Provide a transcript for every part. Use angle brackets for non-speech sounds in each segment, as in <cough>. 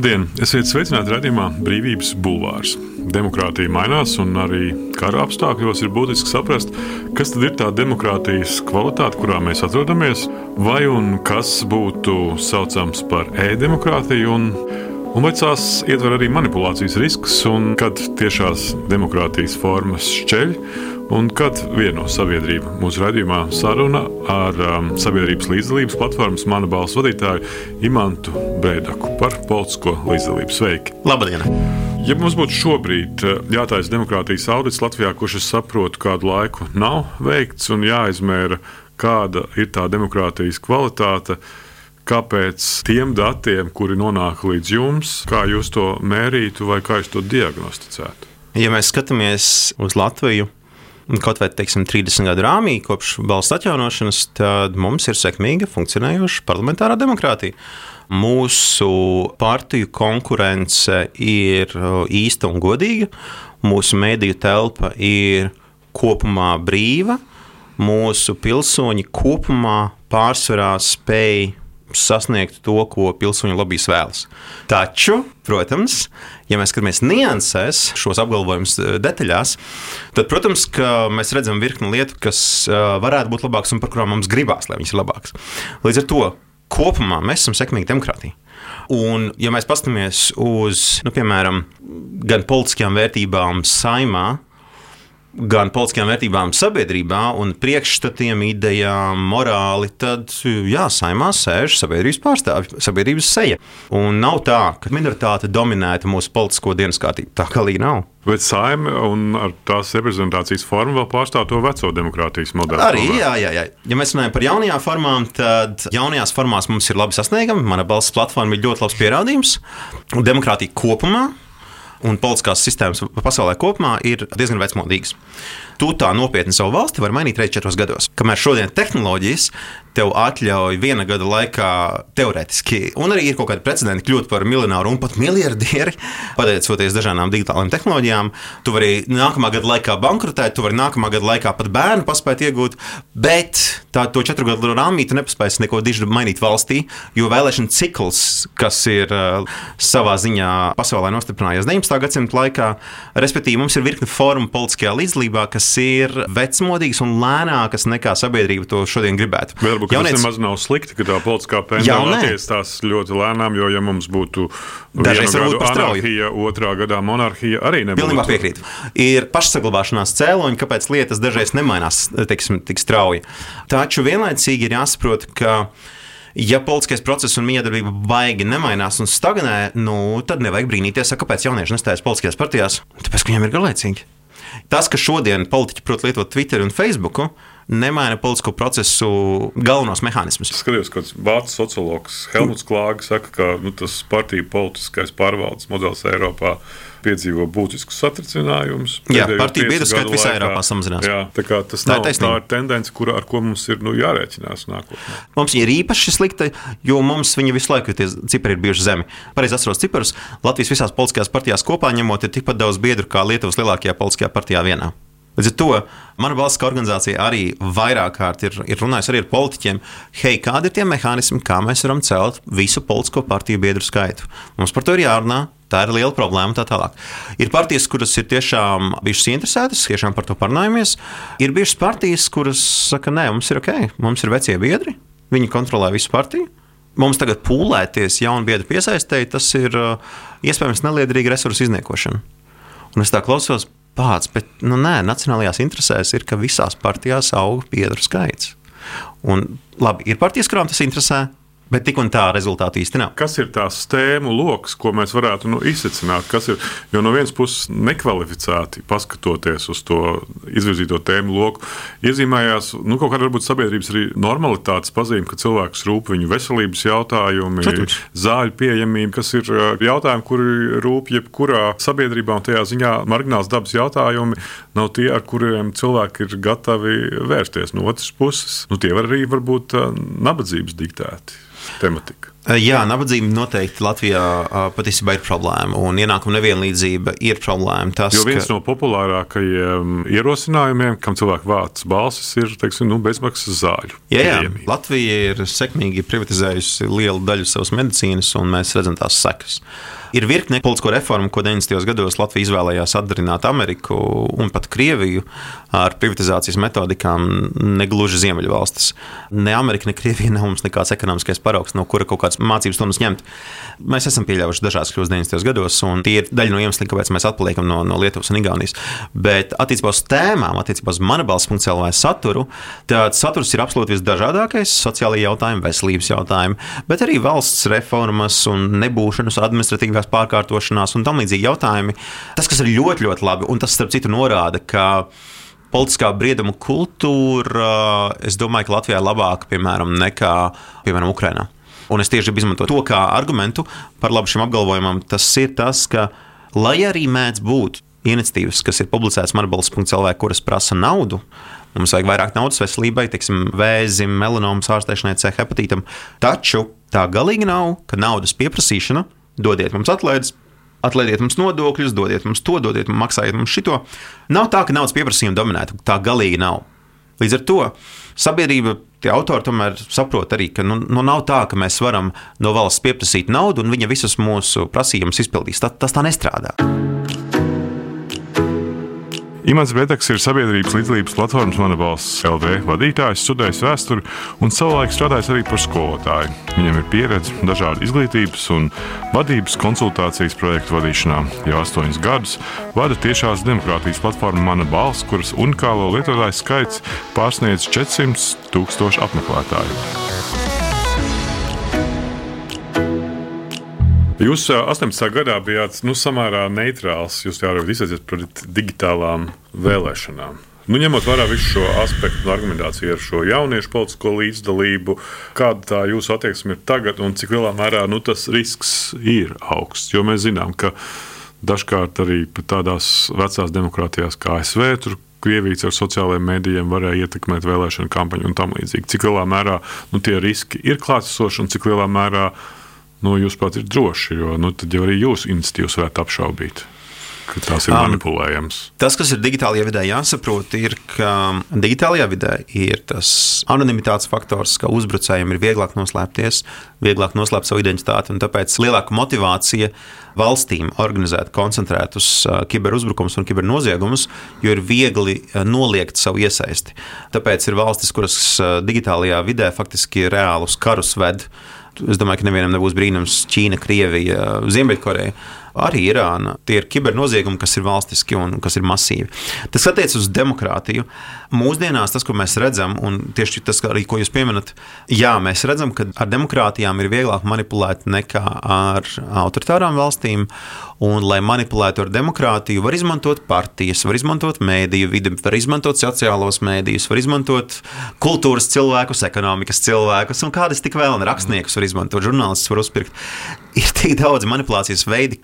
Labdien! Esiet sveicināti redzējumā Brīvības bulvārs. Demokrātija mainās, un arī kara apstākļos ir būtiski saprast, kas tad ir tā demokrātijas kvalitāte, kurā mēs atrodamies, vai un kas būtu saucams par e-demokrātiju. Un, un vai tās ietver arī manipulācijas riskus, un kad tiešās demokrātijas formas šķeļ Un kad vieno sabiedrību mūsu raidījumā saruna ar um, sabiedrības līdzdalības platformas Mana balss vadītāju Imantu Breidaku par politisko līdzdalību. Sveiki! Labdien! Ja mums būtu šobrīd uh, jātaisa demokrātijas audits Latvijā, kurš es saprotu, kādu laiku nav veikts un jāizmēra, kāda ir tā demokrātijas kvalitāte, kāpēc tiem datiem, kuri nonāk līdz jums, kā jūs to mērītu vai kā jūs to diagnosticētu? Ja mēs skatāmies uz Latviju, kaut vai teiksim, 30 gadu rāmī kopš valsts atjaunošanas, tad mums ir sekmīga funkcionējoša parlamentārā demokrātija. Mūsu partiju konkurence ir uh, īsta un godīga, mūsu mediju telpa ir kopumā brīva, mūsu pilsoņi kopumā pārsvarā spēj sasniegt to, ko pilsoņu lobbyis vēlas. Taču, protams, ja mēs skatāmies niansēs, šos apgalvojumus eh, detaļās, tad, protams, mēs redzam virkni lietu, kas eh, varētu būt labākas un par kurām mums gribās, lai viņas ir labākas. Līdz ar to kopumā mēs esam sekmīgi demokrātija. Un, ja mēs paskatāmies uz, nu, piemēram, gan politiskajām vērtībām saimā, gan politiskajām vērtībām sabiedrībā un priekšstatiem, idejām, morāli, tad jā, saimā sēž sabiedrības pārstāvji, sabiedrības seja. Un nav tā, ka minoritāte dominētu mūsu politisko dienas kārtību. Tā kā līnija nav. Bet saime un tās reprezentācijas forma vēl pārstāv to veco demokrātijas modeli. Arī, jā, jā, jā. Ja mēs runājam par jaunajām formām, tad jaunajās formās mums ir labi sasniegami. Mana balss platforma ir ļoti labs pierādījums. Demokrātija kopumā un politiskās sistēmas pasaulē kopumā ir diezgan vecmodīgas. Tu tā nopietni savu valsti vari mainīt reizes četros gados. Kamēr šodien tehnoloģijas tev atļauj viena gada laikā teorētiski, un arī ir kaut kādi precedenti kļūt par miljonāru un pat miljardieri, <laughs> pateicoties dažādām digitālajām tehnoloģijām. Tu vari nākamā gada laikā bankrotēt, tu vari nākamā gada laikā pat bērnu paspēt iegūt, bet tā, to četru gadu rāmī tu nepaspēsi neko diži mainīt valstī, jo vēlēšana cikls, kas ir uh, savā ziņā pasaulē nostiprinājies 19. gadsimta laikā, respektīvi mums ir virkne formu politiskajā līdzdalībā, kas ir vecmodīgas un lēnākas nekā sabiedrība to šodien gribētu. Varbūt Jauniec... tas nemaz nav slikti, ka tā politiskā pendula attīstās ļoti lēnām, jo, ja mums būtu dažreiz anarhija, otrā gadā monarhija arī nebūtu. Pilnībā piekrītu. Ir pašsaglabāšanās cēloņi, kāpēc lietas dažreiz nemainās teiksim, tik strauji. Taču vienlaicīgi ir jāsaprot, ka ja politiskais process un miedarbība baigi nemainās un stagnē, nu, tad nevajag brīnīties, kāpēc jaunieši nestājas politiskajās partijās. Tāpēc, ka viņiem ir garlaicīgi. Tas, ka šodien politiķi prot lietot Twitter un Facebook, nemaina politisko procesu galvenos mehānismus. Es skatījos, ka vācu sociologs Helmuts Klāga saka, ka nu, tas partiju politiskais pārvaldes modelis Eiropā piedzīvo būtiskus satricinājumus. Jā, partiju biedru skaits visā Eiropā samazinās. Jā, tā kā tas tā nav, ir tā ir tendence, kur, ar ko mums ir nu, jārēķinās nākotnē. Mums ir īpaši slikta, jo mums viņa visu laiku tie cipari ir bijuši zemi. Pareizi atceros ciparus, Latvijas visās politiskajās partijās kopā ņemot ir tikpat daudz biedru kā Lietuvas lielākajā politiskajā partijā vienā. Līdz ar to mana valsts organizācija arī vairāk kārt ir, ir runājusi ar politiķiem, hei, kādi ir tie mehānismi, kā mēs varam celt visu politisko partiju biedru skaitu. Mums par to ir jārunā. Tā ir liela problēma. Tā tālāk. Ir partijas, kuras ir tiešām bijušas interesētas, tiešām par to parunājamies. Ir bijušas partijas, kuras saka, nē, mums ir ok, mums ir vecie biedri, viņi kontrolē visu partiju. Mums tagad pūlēties jaunu biedru piesaistēji, tas ir iespējams neliederīga resursu izniekošana. Un es tā klausos, pats, bet nu, nē, nacionālajās interesēs ir, ka visās partijās aug biedru skaits. Un, labi, ir partijas, kurām tas interesē, Bet tik un tā rezultāti īsti nav. Kas ir tās tēmu lokus, ko mēs varētu nu, izsvecināt? Kas ir, jo no vienas puses nekvalificēti paskatoties uz to izvirzīto tēmu loku, iezīmējās nu, kaut kāda varbūt sabiedrības arī normalitātes pazīme, ka cilvēks rūp viņu veselības jautājumi, Protams. zāļu pieejamība, kas ir jautājumi, kuri rūp jebkurā sabiedrībā, un tajā ziņā margināls dabas jautājumi nav tie, ar kuriem cilvēki ir gatavi vērsties. No otras puses, nu, tie var arī būt nabadzības diktēti tematika. Jā, nabadzība noteikti Latvijā patiesībā ir problēma, un ienākuma nevienlīdzība ir problēma. Tas, jo viens ka... no populārākajiem ierosinājumiem, kam cilvēku vārds balsis, ir teiksim, nu, bezmaksas zāļu. Jā, jā. Latvija ir sekmīgi privatizējusi lielu daļu savas medicīnas, un mēs redzam tās sekas. Ir virkne politisko reformu, ko 90. gados Latvija izvēlējās atdarināt Ameriku un pat Krieviju ar privatizācijas metodikām, negluži Ziemeļvalstis. Ne Amerika, ne Krievija nav mums nekāds ekonomiskais paraugs, no kura kaut kādas mācības stundas ņemt. Mēs esam pieļāvuši dažādas kļūdas 90. gados, un tie ir daļa no iemesliem, kāpēc mēs atpaliekam no, no Lietuvas un Igaunijas. Bet attiecībā uz tēmām, attiecībā uz manabalsts.cl saturu, tad saturs ir absolūti visdažādākais - sociālai jautājumi, veselības jautājumi, bet arī valsts reformas un nebūšanas administratīvā ekonomiskās pārkārtošanās un tam līdzīgi jautājumi. Tas, kas ir ļoti, ļoti labi, un tas, starp citu, norāda, ka politiskā brieduma kultūra, es domāju, ka Latvijā ir labāka, piemēram, nekā, piemēram, Ukrainā. Un es tieši gribu izmantot to kā argumentu par labu šim apgalvojumam. Tas ir tas, ka, lai arī mēdz būt iniciatīvas, kas ir publicētas marbalsts.cl, kuras prasa naudu, mums vajag vairāk naudas veselībai, teiksim, vēzim, melanomas ārstēšanai, C hepatītam. Taču tā galīgi nav, ka naudas pieprasīšana dodiet mums atlaides, atlaidiet mums nodokļus, dodiet mums to, dodiet mums, maksājiet mums šito. Nav tā, ka naudas pieprasījuma dominētu. Tā galīgi nav. Līdz ar to sabiedrība, tie autori tomēr saprot arī, ka nu, nu nav tā, ka mēs varam no valsts pieprasīt naudu un viņa visus mūsu prasījumus izpildīs. Tā, tas tā nestrādā. Imants Bedeks ir sabiedrības līdzdalības platformas Mana balss LV vadītājs, studējis vēsturi un savulaik strādājis arī par skolotāju. Viņam ir pieredze dažādu izglītības un vadības konsultācijas projektu vadīšanā. Jau astoņus gadus vada tiešās demokrātijas platforma Mana balss, kuras unikālo lietotāju skaits pārsniedz 400 tūkstošu apmeklētāju. Jūs 18. gadā bijāt nu, samērā neitrāls. Jūs jau izsakāties par digitālām vēlēšanām. Nu, ņemot vērā visu šo aspektu un argumentāciju ar šo jauniešu politisko līdzdalību, kāda tā jūsu attieksme ir tagad un cik lielā mērā nu, tas risks ir augsts? Jo mēs zinām, ka dažkārt arī tādās vecās demokrātijās kā ASV tur Krievijas ar sociālajiem mēdījiem varēja ietekmēt vēlēšanu kampaņu un tam līdzīgi. Cik lielā mērā nu, tie riski ir klātesoši un cik lielā mērā nu, jūs pats ir droši, jo nu, tad jau arī jūsu institīvas varētu apšaubīt. Tas ir manipulējams. Um, tas, kas ir digitālajā vidē, jāsaprot, ir, ka digitālajā vidē ir tas anonimitātes faktors, ka uzbrucējiem ir vieglāk noslēpties, vieglāk noslēpt savu identitāti, tāpēc lielāka motivācija valstīm organizēt koncentrētus kiberuzbrukumus un kibernoziegumus, jo ir viegli noliegt savu iesaisti. Tāpēc ir valstis, kuras digitālajā vidē faktiski reālus karus ved Es domāju, ka nevienam nebūs brīnums Ķīna, Krievija, Ziemeļkoreja arī Irāna. Tie ir kibernoziegumi, kas ir valstiski un kas ir masīvi. Tas attiecas uz demokrātiju. Mūsdienās tas, ko mēs redzam, un tieši tas, arī, ko jūs pieminat, jā, mēs redzam, ka ar demokrātijām ir vieglāk manipulēt nekā ar autoritārām valstīm. Un, lai manipulētu ar demokrātiju, var izmantot partijas, var izmantot mēdīju vidi, var izmantot sociālos mēdījus, var izmantot kultūras cilvēkus, ekonomikas cilvēkus un kādas tik vēl, un rakstniekus var izmantot, žurnālistus var uzpirkt. Ir tik daudz manipulācijas veidi.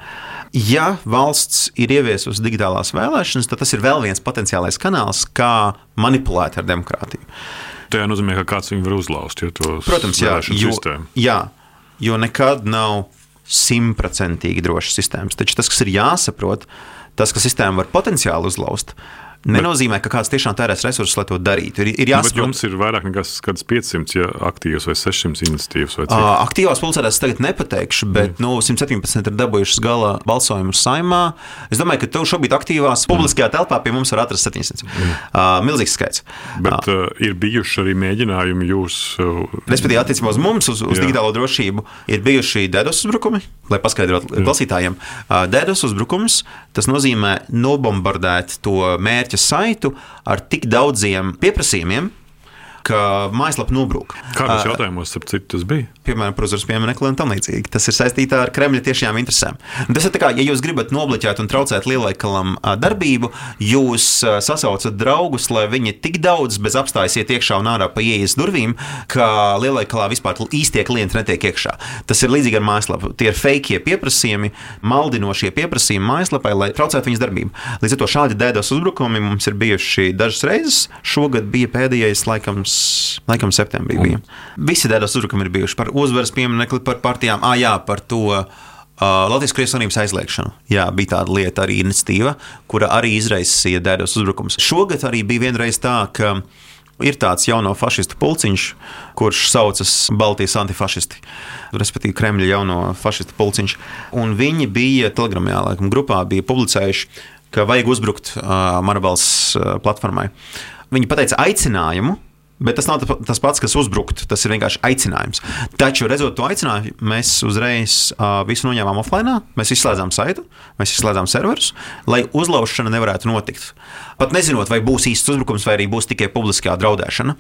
Ja valsts ir ieviesusi digitālās vēlēšanas, tad tas ir vēl viens potenciālais kanāls, kā manipulēt ar demokrātiju. Tā nozīmē, ka kāds viņu var uzlauzt. Protams, jā, jo, sistēmu. jā, jo nekad nav simtprocentīgi drošas sistēmas. Taču tas, kas ir jāsaprot, tas, ka sistēma var potenciāli uzlauzt, nenozīmē, ka kāds tiešām tērēs resursus, lai to darītu. Ir, ir jāsaprot, jums ir vairāk nekā 500 ja, aktīvas vai 600 iniciatīvas. Vai uh, aktīvās pulcētājs tagad nepateikšu, bet mm. nu, 117 ir dabūjušas gala balsojumu saimā. Es domāju, ka tev šobrīd aktīvās publiskajā telpā pie mums var atrast 700. Mm. Uh, milzīgs skaits. Bet uh, ir bijuši arī mēģinājumi jūs. Uh, Respektīvi, attiecībā uz mums, uz, uz digitālo drošību, ir bijuši DDoS uzbrukumi, lai paskaidrotu mm. klausītājiem. Uh, DDoS uzbrukums tas nozīmē nobombardēt to mērķa mērķa saitu ar tik daudziem pieprasījumiem, ka mājaslapa nobrūk. Kādos jautājumos, ap cik tas bija? Piemēram, par uzvaras pieminekli un tam līdzīgi. Tas ir saistīts ar Kremļa tiešām interesēm. Tas ir tā kā, ja jūs gribat nobloķēt un traucēt lielveikalam darbību, jūs sasaucat draugus, lai viņi tik daudz bez apstājas iet iekšā un ārā pa ieejas durvīm, ka lielveikalā vispār īstie klienti netiek iekšā. Tas ir līdzīgi ar mājaslapu. Tie ir fake pieprasījumi, maldinošie pieprasījumi mājaslapai, lai traucētu viņas darbību. Līdz ar to šādi dēdos uzbrukumi mums ir bijuši dažas reizes. Šogad bija pēdējais, laikam, laikam septembrī bija. Visi DDoS uzbrukumi ir bijuši par uzvaras pieminekli, par partijām, ah, jā, par to. Uh, Latvijas Krievijas Savienības aizliegšanu. Jā, bija tāda lieta, arī iniciatīva, kura arī izraisīja dēļos uzbrukums. Šogad arī bija vienreiz tā, ka ir tāds jauno fašistu pulciņš, kurš saucas Baltijas antifašisti, respektīvi Kremļa jauno fašistu pulciņš. Un viņi bija telegramā, laikam, grupā bija publicējuši, ka vajag uzbrukt uh, Marabals uh, platformai. Viņi pateica aicinājumu Bet tas nav tas pats, kas uzbrukt. Tas ir vienkārši aicinājums. Taču, redzot to aicinājumu, mēs uzreiz uh, visu noņēmām offline. Mēs izslēdzām saitu, mēs izslēdzām serverus, lai uzlaušana nevarētu notikt. Pat nezinot, vai būs īsts uzbrukums, vai arī būs tikai publiskā draudēšana.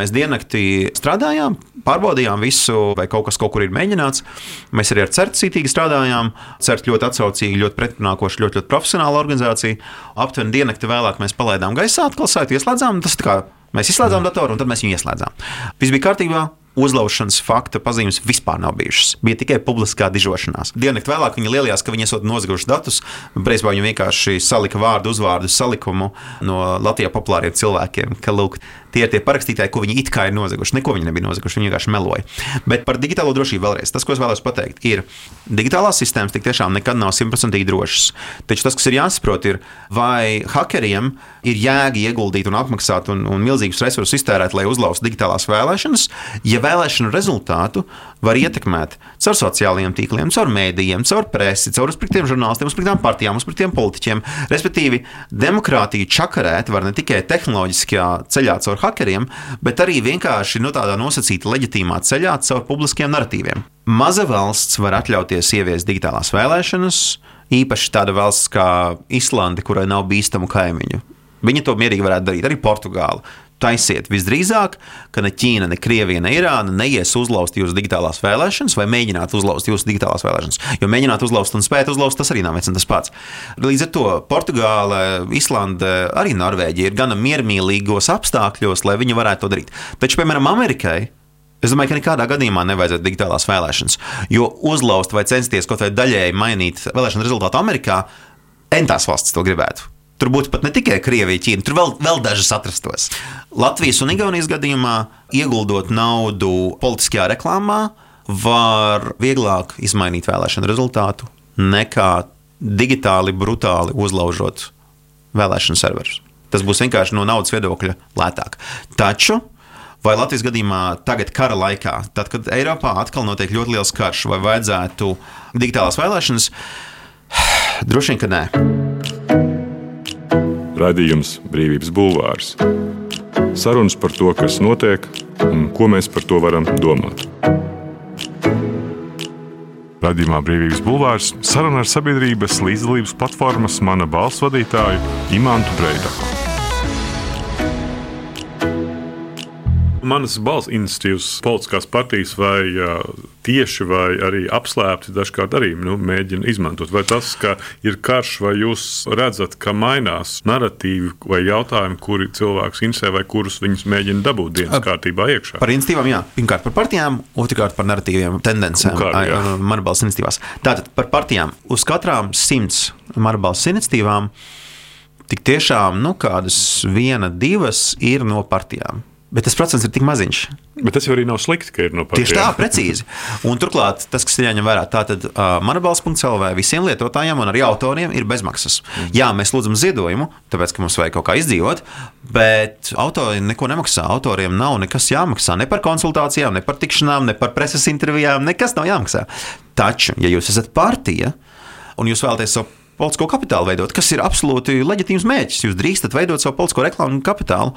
Mēs diennaktī strādājām, pārbaudījām visu, vai kaut kas kaut kur ir mēģināts. Mēs arī ar CERT cītīgi strādājām. CERT ļoti atsaucīgi, ļoti pretrunākoši, ļoti, ļoti profesionāla organizācija. Aptuveni diennakti vēlāk mēs palaidām gaisā, saitu ieslēdzām. Tas kā Mēs izslēdzām datoru un tad mēs viņu ieslēdzām. Viss bija kārtībā. Uzlaušanas fakta pazīmes vispār nav bijušas. Bija tikai publiskā dižošanās. Diennaktī vēlāk viņi lielījās, ka viņi esat nozaguši datus. Principā viņi vienkārši salika vārdu, uzvārdu salikumu no Latvijā populāriem cilvēkiem, ka lūk, tie ir tie parakstītāji, ko viņi it kā ir nozaguši. Neko viņi nebija nozaguši, viņi vienkārši meloja. Bet par digitālo drošību vēlreiz. Tas, ko es vēlos pateikt, ir, digitālās sistēmas tik tiešām nekad nav simtprocentīgi drošas. Taču tas, kas ir jāsaprot, ir, vai hakeriem ir jēga ieguldīt un apmaksāt un, un milzīgus resursus iztērēt, lai uzlaustu digitālās vēlēšanas, ja vēlēšanu rezultātu var ietekmēt caur sociālajiem tīkliem, caur mēdījiem, caur presi, caur uzspriktiem žurnālistiem, uzspriktām partijām, uzspriktiem politiķiem. Respektīvi, demokrātiju čakarēt var ne tikai tehnoloģiskajā ceļā caur hakeriem, bet arī vienkārši no nu, tādā nosacīta leģitīmā ceļā caur publiskiem narratīviem. Maza valsts var atļauties ieviest digitālās vēlēšanas, īpaši tāda valsts kā Islande, kurai nav bīstamu kaimiņu. Viņi to mierīgi varētu darīt, arī Portugāla taisiet visdrīzāk, ka ne Ķīna, ne Krievija, ne Irāna neies uzlauzt jūsu digitālās vēlēšanas vai mēģināt uzlauzt jūsu digitālās vēlēšanas. Jo mēģināt uzlauzt un spēt uzlauzt, tas arī nav viens un tas pats. Līdz ar to Portugāle, Islande, arī Norvēģija ir gana miermīlīgos apstākļos, lai viņi varētu to darīt. Taču, piemēram, Amerikai Es domāju, ka nekādā gadījumā nevajadzētu digitālās vēlēšanas, jo uzlauzt vai censties kaut vai daļēji mainīt vēlēšanu rezultātu Amerikā, entās valsts to gribētu. Tur būtu pat ne tikai Krievija, Ķīna, tur vēl, vēl dažas atrastos. Latvijas un Igaunijas gadījumā ieguldot naudu politiskajā reklāmā, var vieglāk izmainīt vēlēšanu rezultātu nekā digitāli, brutāli uzlaužot vēlēšanu serverus. Tas būs vienkārši no naudas viedokļa lētāk. Taču vai Latvijas gadījumā tagad, kara laikā, tad, kad Eiropā atkal notiek ļoti liels karš, vai vajadzētu digitālās vēlēšanas? <sighs> Droši vien, ka nē. Radījums Brīvības Bulvārs. Sarunas par to, kas notiek un ko mēs par to varam domāt. Radījumā Brīvības Bulvārs saruna ar sabiedrības līdzdalības platformas Mana balss vadītāju Imantu Breidaku. Manas balss iniciatīvas, politiskās partijas vai tieši vai arī apslēpti dažkārt arī nu, mēģina izmantot. Vai tas, ka ir karš, vai jūs redzat, ka mainās narratīvi vai jautājumi, kuri cilvēks interesē vai kurus viņus mēģina dabūt dienas kārtībā iekšā? Par iniciatīvām, jā. Pirmkārt par partijām, otrkārt par narratīviem tendencēm. Mana balss iniciatīvās. Tātad par partijām. Uz katrām simts mana balss iniciatīvām tik tiešām nu, kādas viena, divas ir no partijām. Bet tas procents ir tik maziņš. Bet tas jau arī nav slikti, ka ir no partijas. Tieši tā, precīzi. Un turklāt, tas, kas ir jāņem vērā, tātad uh, manabalss.cl visiem lietotājiem un arī autoriem ir bezmaksas. Mm. Jā, mēs lūdzam ziedojumu, tāpēc, ka mums vajag kaut kā izdzīvot, bet autori neko nemaksā. Autoriem nav nekas jāmaksā ne par konsultācijām, ne par tikšanām, ne par preses intervijām, nekas nav jāmaksā. Taču, ja jūs esat partija un jūs vēlaties savu politisko kapitālu veidot, kas ir absolūti leģitīms mērķis. Jūs drīkstat veidot savu politisko reklāmu kapitālu.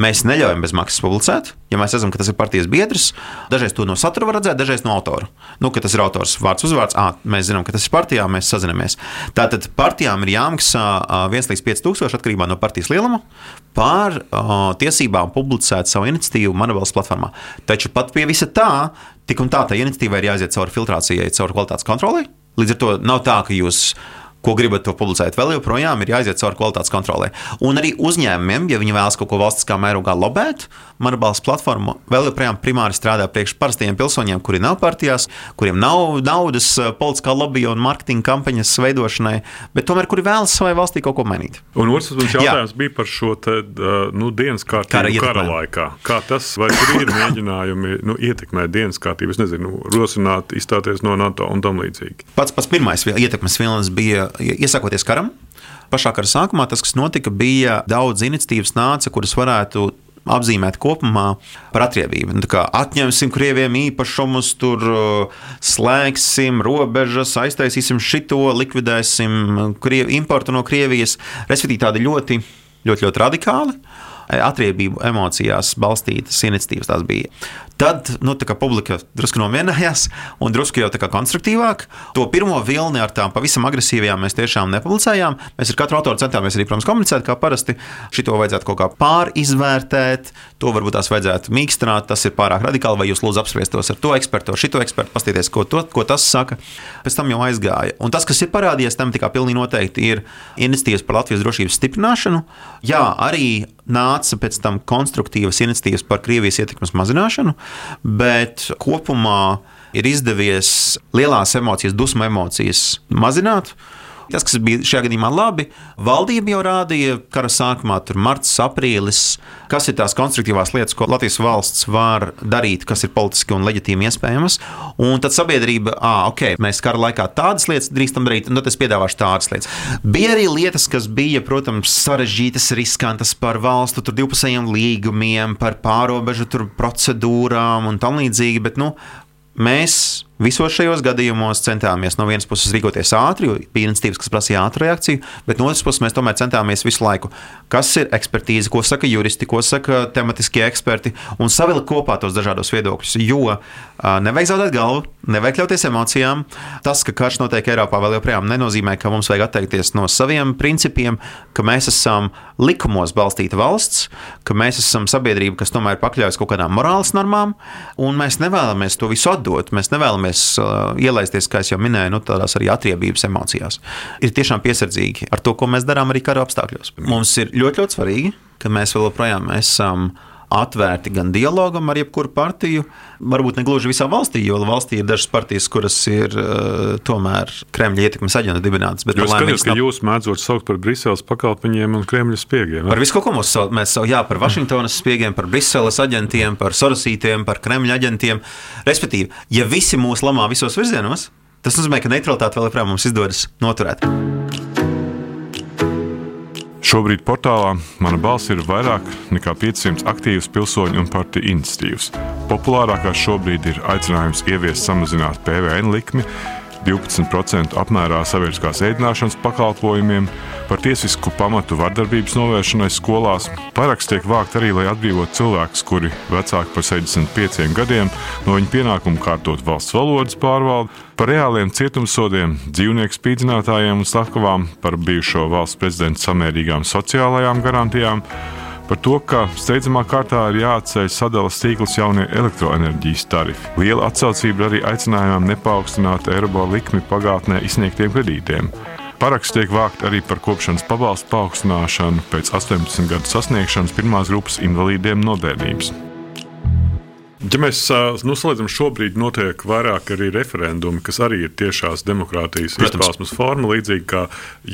Mēs neļaujam bez maksas publicēt, ja mēs redzam, ka tas ir partijas biedrs. Dažreiz to no satura var redzēt, dažreiz no autora. Nu, ka tas ir autors vārds, uzvārds, à, mēs zinām, ka tas ir partijā, mēs sazinamies. Tātad partijām ir jāmaksā 1 līdz 5 tūkstoši atkarībā no partijas lieluma par uh, tiesībām publicēt savu iniciatīvu Manabelas platformā. Taču pat pie visa tā, tik un tā, tā iniciatīva ir jāiziet cauri filtrācijai, cauri kvalitātes kontrolei. Līdz ar to nav tā, ka jūs ko gribat to publicēt. Vēl joprojām ir jāiziet cauri kvalitātes kontrolē. Un arī uzņēmumiem, ja viņi vēlas kaut ko valstiskā mērogā lobēt, mana balss platforma vēl joprojām primāri strādā priekš parastiem pilsoņiem, kuri nav partijās, kuriem nav naudas eh, politiskā lobby un mārketinga kampaņas veidošanai, bet tomēr kuri vēlas savai valstī kaut ko mainīt. Un otrs jautājums Jā. bija par šo te, nu, dienas kārtību kara, kara laikā. Kā tas, vai tur ir mēģinājumi nu, ietekmēt dienas kārtību, nezinu, rosināt, izstāties no NATO un tam līdzīgi? Pats, pats pirmais ietekmes vilnis bija iesākoties karam. Pašā kara sākumā tas, kas notika, bija daudz iniciatīvas nāca, kuras varētu apzīmēt kopumā par atriebību. Nu, atņemsim krieviem īpašumus, tur uh, slēgsim robežas, aiztaisīsim šito, likvidēsim krievi, importu no Krievijas. Respektīvi, tādi ļoti, ļoti, ļoti radikāli atriebību emocijās balstītas iniciatīvas tās bija. Tad nu, publika drusku nomierinājās un drusku jau tā kā konstruktīvāk. To pirmo vilni ar tām pavisam agresīvajām mēs tiešām nepublicējām. Mēs ar katru autoru centāmies arī, protams, komunicēt, kā parasti. Šito vajadzētu kaut kā pārizvērtēt, to varbūt tās vajadzētu mīkstināt, tas ir pārāk radikāli, vai jūs lūdzu apspriestos ar to ekspertu, ar šito ekspertu, paskatieties, ko, to, ko tas saka. Pēc tam jau aizgāja. Un tas, kas ir parādījies, tam tikai pilnīgi noteikti ir iniciatīvas par Latvijas drošības stiprināšanu. Jā, arī nāca pēc tam konstruktīvas iniciatīvas par Krievijas ietekmes mazināšanu, bet kopumā ir izdevies lielās emocijas, dusmu emocijas mazināt. Tas, kas bija šajā gadījumā labi, valdība jau rādīja kara sākumā, tur marts, aprīlis, kas ir tās konstruktīvās lietas, ko Latvijas valsts var darīt, kas ir politiski un leģitīmi iespējamas. Un tad sabiedrība, ah, ok, mēs kara laikā tādas lietas drīkstam darīt, un tad es piedāvāšu tādas lietas. Bija arī lietas, kas bija, protams, sarežģītas, riskantas par valstu divpusējiem līgumiem, par pārobežu procedūrām un tam līdzīgi, bet nu, mēs Visos šajos gadījumos centāmies no vienas puses rīkoties ātri, jo bija iniciatīvas, kas prasīja ātru reakciju, bet no otras puses mēs tomēr centāmies visu laiku, kas ir ekspertīze, ko saka juristi, ko saka tematiskie eksperti, un savilkt kopā tos dažādos viedokļus. Jo nevajag zaudēt galvu, nevajag ļauties emocijām. Tas, ka karš notiek Eiropā, vēl joprojām nenozīmē, ka mums vajag atteikties no saviem principiem, ka mēs esam likumos balstīta valsts, ka mēs esam sabiedrība, kas tomēr pakļaujas kaut kādām morāles normām, un mēs nevēlamies to visu atdot. Mēs nevēlamies uh, ielaisties, kā jau minēju, nu, tādās arī atriebības emocijās. Ir tiešām piesardzīgi ar to, ko mēs darām arī kara apstākļos. Mums ir ļoti, ļoti svarīgi, ka mēs vēl joprojām esam atvērti gan dialogam ar jebkuru partiju, varbūt ne gluži visā valstī, jo valstī ir dažas partijas, kuras ir uh, tomēr Kremļa ietekmes aģenta dibinātas. Bet jūs skatāt, ka jūs mēdzot saukt par Briseles pakalpiņiem un Kremļa spiegiem. Par visu, ko mums sauc, mēs saucam, jā, par Vašingtonas spiegiem, par Briseles aģentiem, par Sorosītiem, par Kremļa aģentiem. Respektīvi, ja visi mūs lamā visos virzienos, tas nozīmē, ka neutralitāte vēl joprojām mums izdodas noturēt. Šobrīd portālā mana balss ir vairāk nekā 500 aktīvas pilsoņu un partiju iniciatīvas. Populārākās šobrīd ir aicinājums ieviest samazināt PVN likmi, 12% apmērā sabiedriskās ēdināšanas pakalpojumiem, par tiesisku pamatu vardarbības novēršanai skolās. Paraksts tiek vākt arī, lai atbrīvotu cilvēkus, kuri vecāki par 65 gadiem no viņu pienākumu kārtot valsts valodas pārvaldi, par reāliem cietumsodiem, dzīvnieku spīdzinātājiem un slepkavām, par bijušo valsts prezidenta samērīgām sociālajām garantijām par to, ka steidzamā kārtā ir jāatceļ sadales tīkls jaunie elektroenerģijas tarifi. Liela atsaucība arī aicinājumam nepaukstināt eiro likmi pagātnē izsniegtiem kredītiem. Paraksts tiek vākt arī par kopšanas pabalstu paaugstināšanu pēc 18 gadu sasniegšanas pirmās grupas invalīdiem no bērnības. Ja mēs nu, salīdzinām, šobrīd notiek vairāk arī referendumi, kas arī ir tiešās demokrātijas izpausmes forma, līdzīgi kā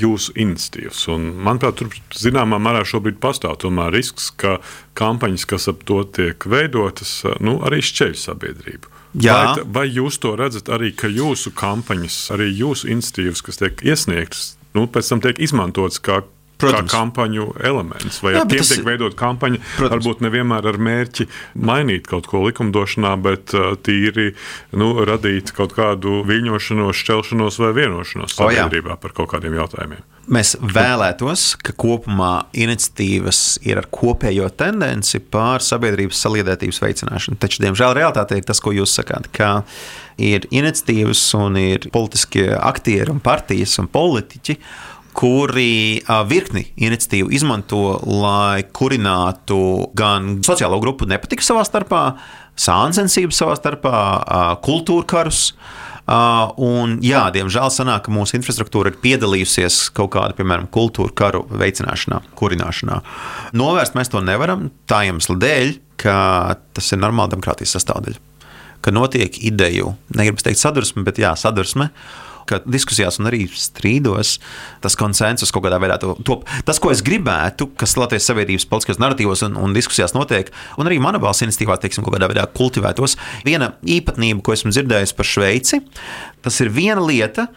jūsu iniciatīvas. Un, manuprāt, tur zināmā mērā šobrīd pastāv tomēr risks, ka kampaņas, kas ap to tiek veidotas, nu, arī šķeļ sabiedrību. Jā. Vai, vai jūs to redzat arī, ka jūsu kampaņas, arī jūsu iniciatīvas, kas tiek iesniegtas, nu, pēc tam tiek izmantotas kā Protams. kā kampaņu elements. Vai Jā, ar tiem tas... tiek veidot kampaņa, Protams. varbūt nevienmēr ar mērķi mainīt kaut ko likumdošanā, bet uh, tīri nu, radīt kaut kādu viļņošanos, šķelšanos vai vienošanos sabiedrībā par kaut kādiem jautājumiem. Mēs vēlētos, ka kopumā iniciatīvas ir ar kopējo tendenci pār sabiedrības saliedētības veicināšanu. Taču, diemžēl, realitāte ir tas, ko jūs sakāt, ka ir iniciatīvas un ir politiskie aktieri un partijas un politiķi, kuri virkni iniciatīvu izmanto, lai kurinātu gan sociālo grupu nepatiku savā starpā, sāncensību savā starpā, kultūra karus. Un, jā, diemžēl sanāk, ka mūsu infrastruktūra ir piedalījusies kaut kāda, piemēram, kultūra karu veicināšanā, kurināšanā. Novērst mēs to nevaram tā iemesla dēļ, ka tas ir normāla demokrātijas sastāvdaļa. Ka notiek ideju, negribu teikt sadursme, bet jā, sadursme. Uh, ka diskusijās un arī strīdos tas konsensus kaut kādā veidā top. Tas, ko es gribētu, kas Latvijas sabiedrības politiskajos narratīvos un, un diskusijās notiek, un arī mana balss iniciatīvā, teiksim, kaut kādā veidā kultivētos, viena īpatnība, ko esmu dzirdējis par Šveici, tas ir viena lieta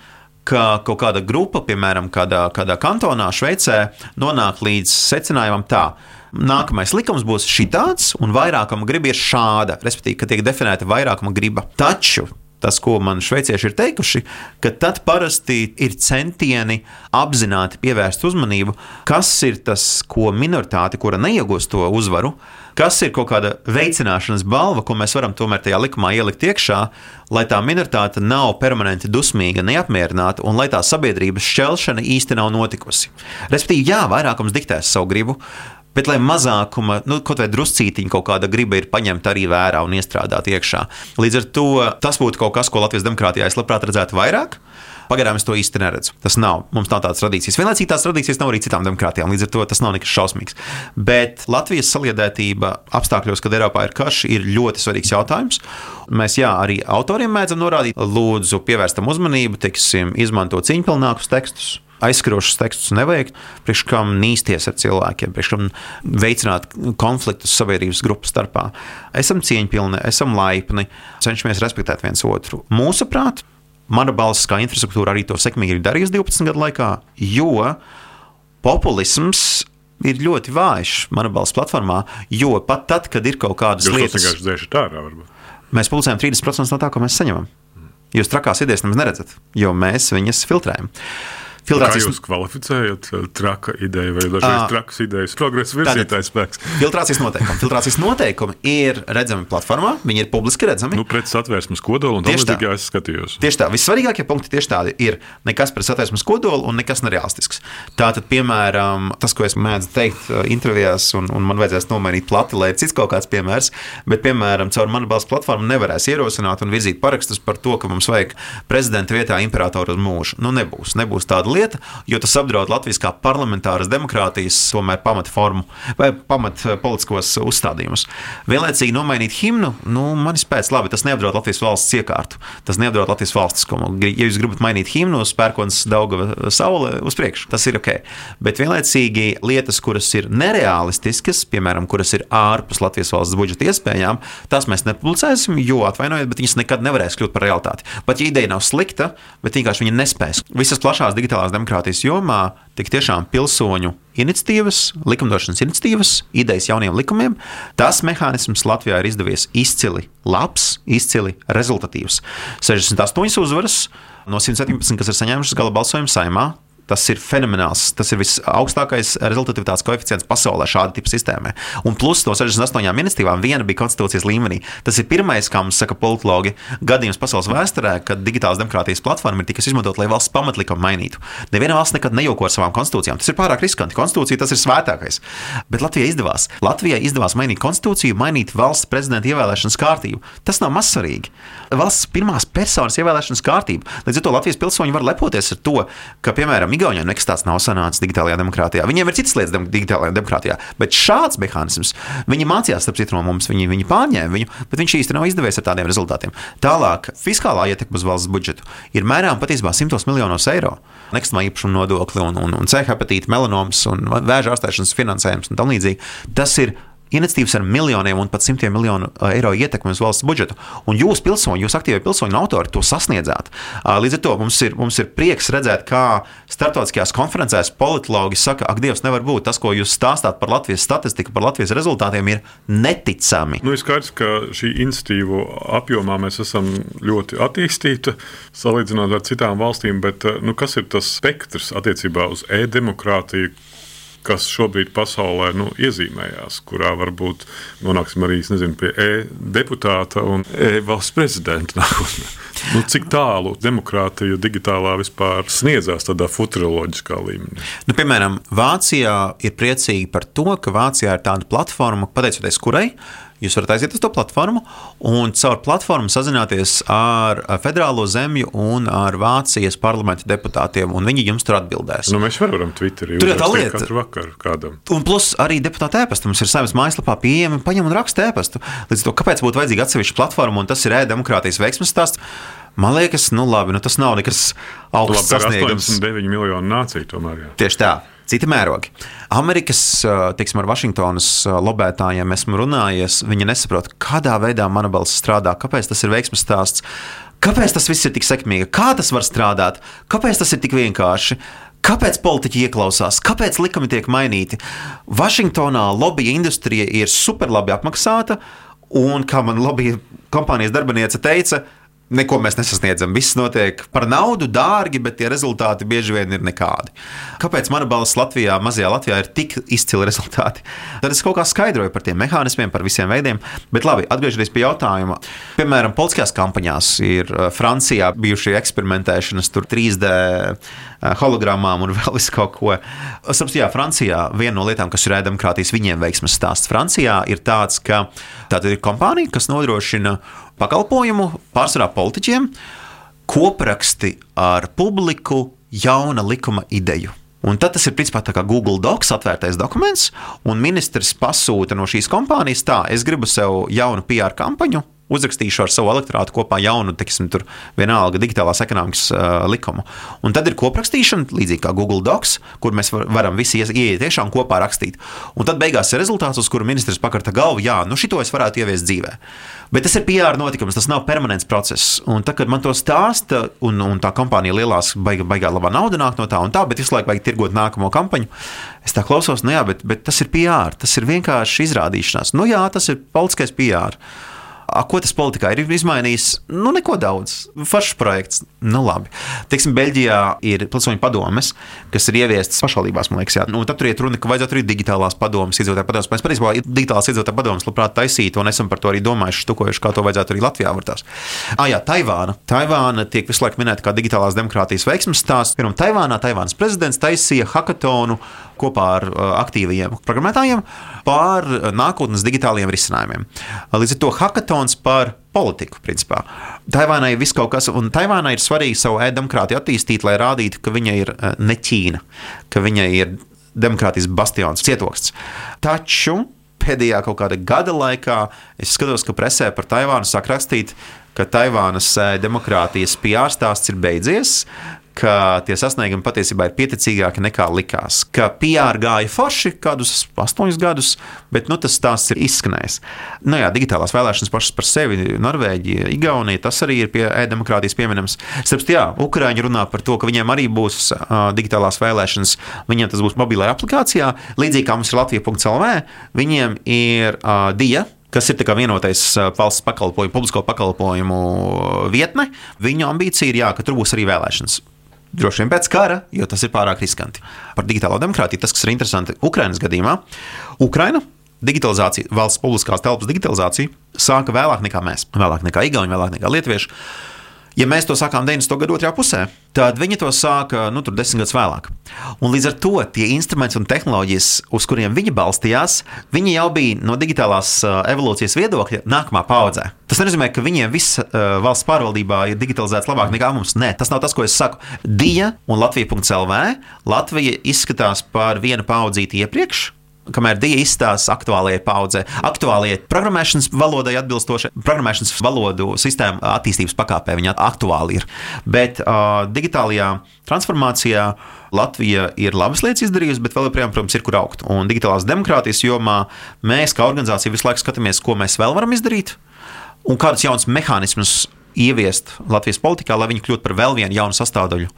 ka kaut kāda grupa, piemēram, kādā, kādā kantonā, Šveicē, nonāk līdz secinājumam, tā. Nākamais likums būs šāds, un vairākuma griba ir šāda. Respektīvi, ka tiek definēta vairākuma griba. Taču tas, ko man šveicieši ir teikuši, ka tad parasti ir centieni apzināti pievērst uzmanību, kas ir tas, ko minoritāte, kura neiegūst to uzvaru, kas ir kaut kāda veicināšanas balva, ko mēs varam tomēr tajā likumā ielikt iekšā, lai tā minoritāte nav permanenti dusmīga, neapmierināta un lai tā sabiedrības šķelšana īsti nav notikusi. Respektīvi, jā, vairākums diktēs savu gribu, Bet, lai mazākuma, nu, kaut vai druscītiņa kaut kāda griba ir paņemta arī vērā un iestrādāt iekšā. Līdz ar to tas būtu kaut kas, ko Latvijas demokrātijā es labprāt redzētu vairāk. Pagaidām es to īsti neredzu. Tas nav. Mums nav tādas tradīcijas. Vienlaicīgi tās tradīcijas nav arī citām demokrātijām. Līdz ar to tas nav nekas šausmīgs. Bet Latvijas saliedētība apstākļos, kad Eiropā ir karš, ir ļoti svarīgs jautājums. Mēs jā, arī autoriem mēdzam norādīt, lūdzu, pievērstam uzmanību, teiksim, izmantot cīņpilnākus tekstus aizskrošus tekstus nevajag, priekš kam nīsties ar cilvēkiem, priekš kam veicināt konfliktus sabiedrības grupu starpā. Esam cieņpilni, esam laipni, cenšamies respektēt viens otru. Mūsuprāt, mana balss kā infrastruktūra arī to sekmīgi ir darījusi 12 gadu laikā, jo populisms ir ļoti vājš manā balss platformā, jo pat tad, kad ir kaut kādas Jūs lietas, kas vienkārši dzēšat ārā. Varbūt. Mēs publicējam 30% no tā, ko mēs saņemam. Jūs trakās idejas nemaz neredzat, jo mēs viņas filtrējam. Filtrācijas... Kā jūs kvalificējat eh, traka ideju vai dažreiz trakas idejas? Progresa virzītājs spēks. Filtrācijas noteikumi. Filtrācijas noteikumi ir redzami platformā, viņi ir publiski redzami. Nu, pret satvērsmes kodolu un tieši tā, es skatījos. Tieši tā. Vissvarīgākie punkti tieši tādi ir nekas pret satvērsmes kodolu un nekas nereālistisks. Tātad, piemēram, tas, ko es mēdzu teikt eh, intervijās, un, un man vajadzēs nomainīt plati, lai cits kaut kāds piemērs, bet, piemēram, caur manu balstu platformu nevarēs ierosināt un virzīt parakstus par to, ka mums vajag prezidenta vietā imperatoru uz mūžu. Nu, nebūs, nebūs tāda lieta, jo tas apdraud Latvijas kā parlamentāras demokrātijas tomēr pamatformu vai pamat eh, uzstādījumus. Vienlaicīgi nomainīt himnu, nu, manis pēc labi, tas neapdraud Latvijas valsts iekārtu, tas neapdraud Latvijas valstiskumu. Ja jūs gribat mainīt himnu uz pērkons Daugava saule uz priekšu, tas ir ok. Bet vienlaicīgi lietas, kuras ir nereālistiskas, piemēram, kuras ir ārpus Latvijas valsts budžeta iespējām, tās mēs nepublicēsim, jo atvainojiet, bet viņas nekad nevarēs kļūt par realitāti. Pat ja ideja nav slikta, bet vienkārši viņa nespēs. Visas plašās digitālās demokrātijas demokrātijas jomā tik tiešām pilsoņu iniciatīvas, likumdošanas iniciatīvas, idejas jauniem likumiem. Tas mehānisms Latvijā ir izdevies izcili labs, izcili rezultatīvs. 68 uzvaras no 117, kas ir saņēmušas gala balsojumu saimā, Tas ir fenomenāls. Tas ir visaugstākais rezultātivitātes koeficients pasaulē šāda tipa sistēmai. Un plus no 68 ministrijām viena bija konstitūcijas līmenī. Tas ir pirmais, kā mums saka politologi, gadījums pasaules vēsturē, kad digitālās demokrātijas platforma ir tikus izmantot, lai valsts pamatlikumu mainītu. Neviena valsts nekad nejauko ar savām konstitūcijām. Tas ir pārāk riskanti. Konstitūcija tas ir svētākais. Bet Latvijai izdevās. Latvijai izdevās mainīt konstitūciju, mainīt valsts prezidenta ievēlēšanas kārtību. Tas nav mazsvarīgi. Valsts pirmās personas ievēlēšanas kārtība. Līdz ar to Latvijas pilsoņi var lepoties ar to, ka, piemēram, Igaunijā nekas tāds nav sanācis digitālajā demokrātijā. Viņiem ir citas lietas digitālajā demokrātijā, bet šāds mehānisms viņi mācījās, starp citu, no mums, viņi, viņi pārņēma viņu, bet viņš īstenībā nav izdevies ar tādiem rezultātiem. Tālāk, fiskālā ietekme uz valsts budžetu ir mērām patiesībā simtos miljonos eiro. Nekustamā īpašuma nodokli un, un, un C hepatīta, melanoms un vēža ārstēšanas finansējums un tam līdzīgi. Tas ir iniciatīvas ar miljoniem un pat simtiem miljonu uh, eiro ietekmi uz valsts budžetu. Un jūs, pilsoņi, jūs aktīvie pilsoņi un autori to sasniedzāt. Uh, līdz ar to mums ir, mums ir prieks redzēt, kā starptautiskajās konferencēs politologi saka, ak, Dievs, nevar būt tas, ko jūs stāstāt par Latvijas statistiku, par Latvijas rezultātiem, ir neticami. Nu, ir skaidrs, ka šī iniciatīva apjomā mēs esam ļoti attīstīti salīdzinot ar citām valstīm, bet uh, nu, kas ir tas spektrs attiecībā uz e-demokrātiju? Kas šobrīd pasaulē nu, iezīmējās, kurā varbūt nonāksim arī nezinu, pie e-deputāta un e-valsts prezidenta <laughs> nākotnē. Nu, cik tālu demokrātija digitālā vispār sniedzās tādā futuroloģiskā līmenī? Nu, piemēram, Vācijā ir priecīgi par to, ka Vācijā ir tāda platforma, pateicoties kurai Jūs varat aiziet uz to platformu un caur platformu sazināties ar federālo zemju un ar Vācijas parlamenta deputātiem, un viņi jums tur atbildēs. Nu, mēs varam Twitterī Tur lieta. katru vakaru kādam. Un plus arī deputāta ēpasta mums ir savas mājaslapā pieejama, paņem un raksta ēpastu. Līdz to, kāpēc būtu vajadzīga atsevišķa platforma, un tas ir e-demokrātijas veiksmes stāsts. Man liekas, nu labi, nu tas nav nekas augsts sasniegums. 89 miljonu nāciju tomēr. Jā. Tieši tā. Citi mērogi. Amerikas, teiksim, ar Vašingtonas lobētājiem esmu runājies. Viņi nesaprot, kādā veidā mana balss strādā, kāpēc tas ir veiksmes stāsts, kāpēc tas viss ir tik sekmīgi, kā tas var strādāt, kāpēc tas ir tik vienkārši. Kāpēc politiķi ieklausās, kāpēc likumi tiek mainīti? Vašingtonā lobby industrija ir superlabi apmaksāta, un kā man lobby kompānijas darbiniece teica, Neko mēs nesasniedzam. Viss notiek par naudu, dārgi, bet tie rezultāti bieži vien ir nekādi. Kāpēc mana balss Latvijā, mazajā Latvijā, ir tik izcili rezultāti? Tad es kaut kā skaidroju par tiem mehānismiem, par visiem veidiem. Bet labi, atgriežoties pie jautājuma. Piemēram, politiskajās kampaņās ir eh, Francijā bijušie eksperimentēšanas, tur 3D hologrammām un <laughs> vēl visu kaut ko. Sapratu, jā, Francijā viena no lietām, kas ir ēdemokrātijas viņiem veiksmes stāsts Francijā, ir tāds, ka tā ir kompānija, kas nodrošina pakalpojumu pārsvarā politiķiem, kopraksti ar publiku jauna likuma ideju. Un tad tas ir principā tā kā Google Docs atvērtais dokuments, un ministrs pasūta no šīs kompānijas tā, es gribu sev jaunu PR kampaņu, uzrakstīšu ar savu elektorātu kopā jaunu, teiksim, tur vienalga digitālās ekonomikas uh, likumu. Un tad ir koprakstīšana, līdzīgi kā Google Docs, kur mēs var, varam visi ieiet un kopā rakstīt. Un tad beigās ir rezultāts, uz kuru ministrs pakarta galvu, jā, nu šito es varētu ieviest dzīvē. Bet tas ir PR notikums, tas nav permanents process. Un tad, kad man to stāsta, un, un tā kompānija lielās, baigā, baigā labā nauda nāk no tā un tā, bet visu laiku vajag tirgot nākamo kampaņu, es tā klausos, nu jā, bet, bet tas ir PR, tas ir vienkārši izrādīšanās. Nu jā, tas ir politiskais PR. A, Ko tas politikā ir izmainījis? Nu, neko daudz. Foršs projekts. Nu, labi. Teiksim, Beļģijā ir pilsoņu padomes, kas ir ieviestas pašvaldībās, man liekas, jā. Nu, tad tur iet runa, ka vajadzētu arī digitālās padomes, iedzīvotāju padomes. Mēs patiesībā digitālās iedzīvotāju padomes labprāt taisītu, un esam par to arī domājuši, štukojuši, kā to vajadzētu arī Latvijā vērtās. Ah, jā, Taivāna. Taivāna tiek visu laiku minēta kā digitālās demokrātijas veiksmes stāsts. Pirmā Taivānā Taivānas prezidents taisīja hackathonu kopā ar uh, aktīviem programmētājiem par uh, nākotnes digitālajiem risinājumiem. Līdz ar to hackathons par politiku, principā. Taivānai viss kaut kas, un Taivānai ir svarīgi savu e-demokrātiju attīstīt, lai rādītu, ka viņa ir uh, ne Ķīna, ka viņa ir demokrātijas bastions, cietoksnis. Taču pēdējā kaut kāda gada laikā es skatos, ka presē par Taivānu sāk rakstīt, ka Taivānas eh, demokrātijas PR stāsts ir beidzies. Ka tie sasniegumi patiesībā ir pieticīgāki nekā likās. Ka PR gāja forši kādus astoņus gadus, bet nu, tas stāsts ir izskanējis. Nu, jā, digitālās vēlēšanas pašas par sevi, Norvēģija, Igaunija, tas arī ir pie e-demokrātijas pieminams. Starp citu, Ukrāņi runā par to, ka viņiem arī būs uh, digitālās vēlēšanas, viņiem tas būs mobilajā aplikācijā, līdzīgi kā mums ir Latvija.CLV, viņiem ir uh, DIA kas ir vienotais valsts pakalpojumu, publisko pakalpojumu vietne. Viņu ambīcija ir, jā, ka tur būs arī vēlēšanas. Droši vien pēc kara, jo tas ir pārāk riskanti. Par digitālo demokrātiju tas, kas ir interesanti Ukraiņas gadījumā, Ukraina digitalizācija, valsts publiskās telpas digitalizācija sāka vēlāk nekā mēs, vēlāk nekā Igauni, vēlāk nekā Lietuvieši. Ja mēs to sākām 90. gadu otrajā pusē, tad viņi to sāka nu, desmit gadus vēlāk. Un līdz ar to tie instrumenti un tehnoloģijas, uz kuriem viņi balstījās, viņi jau bija no digitālās uh, evolūcijas viedokļa nākamā paudzē. Tas nenozīmē, ka viņiem viss uh, valsts pārvaldībā ir digitalizēts labāk nekā mums. Nē, tas nav tas, ko es saku. Dija un Latvija.CLV Latvija izskatās par vienu paudzīti iepriekš kamēr Dija izstāsta aktuālajai paudzē, aktuālajai programmēšanas valodai atbilstoši, programmēšanas valodu sistēmu attīstības pakāpē viņa aktuāli ir. Bet uh, digitālajā transformācijā Latvija ir labas lietas izdarījusi, bet vēl joprojām, protams, ir kur augt. Un digitālās demokrātijas jomā mēs, kā organizācija, visu laiku skatāmies, ko mēs vēl varam izdarīt un kādus jaunus mehānismus ieviest Latvijas politikā, lai viņi kļūtu par vēl vienu jaunu sastāvdaļu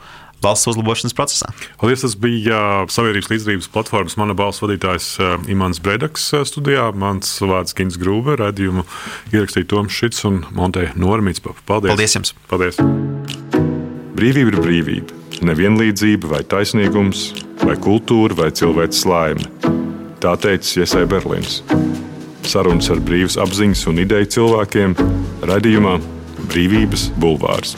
valsts uzlabošanas procesā. Paldies, tas bija uh, Sabiedrības līdzdalības platformas mana balss vadītājs uh, Imants Bredaks uh, studijā. Mans vārds Gins Grūbe, redzējumu ierakstīja Toms Šits un Montē Normīts. Paldies! Paldies jums! Paldies! Brīvība ir brīvība. Nevienlīdzība vai taisnīgums, vai kultūra vai cilvēks laime. Tā teica Iesai Berlīns. Sarunas ar brīvas apziņas un ideju cilvēkiem raidījumā Brīvības bulvārs.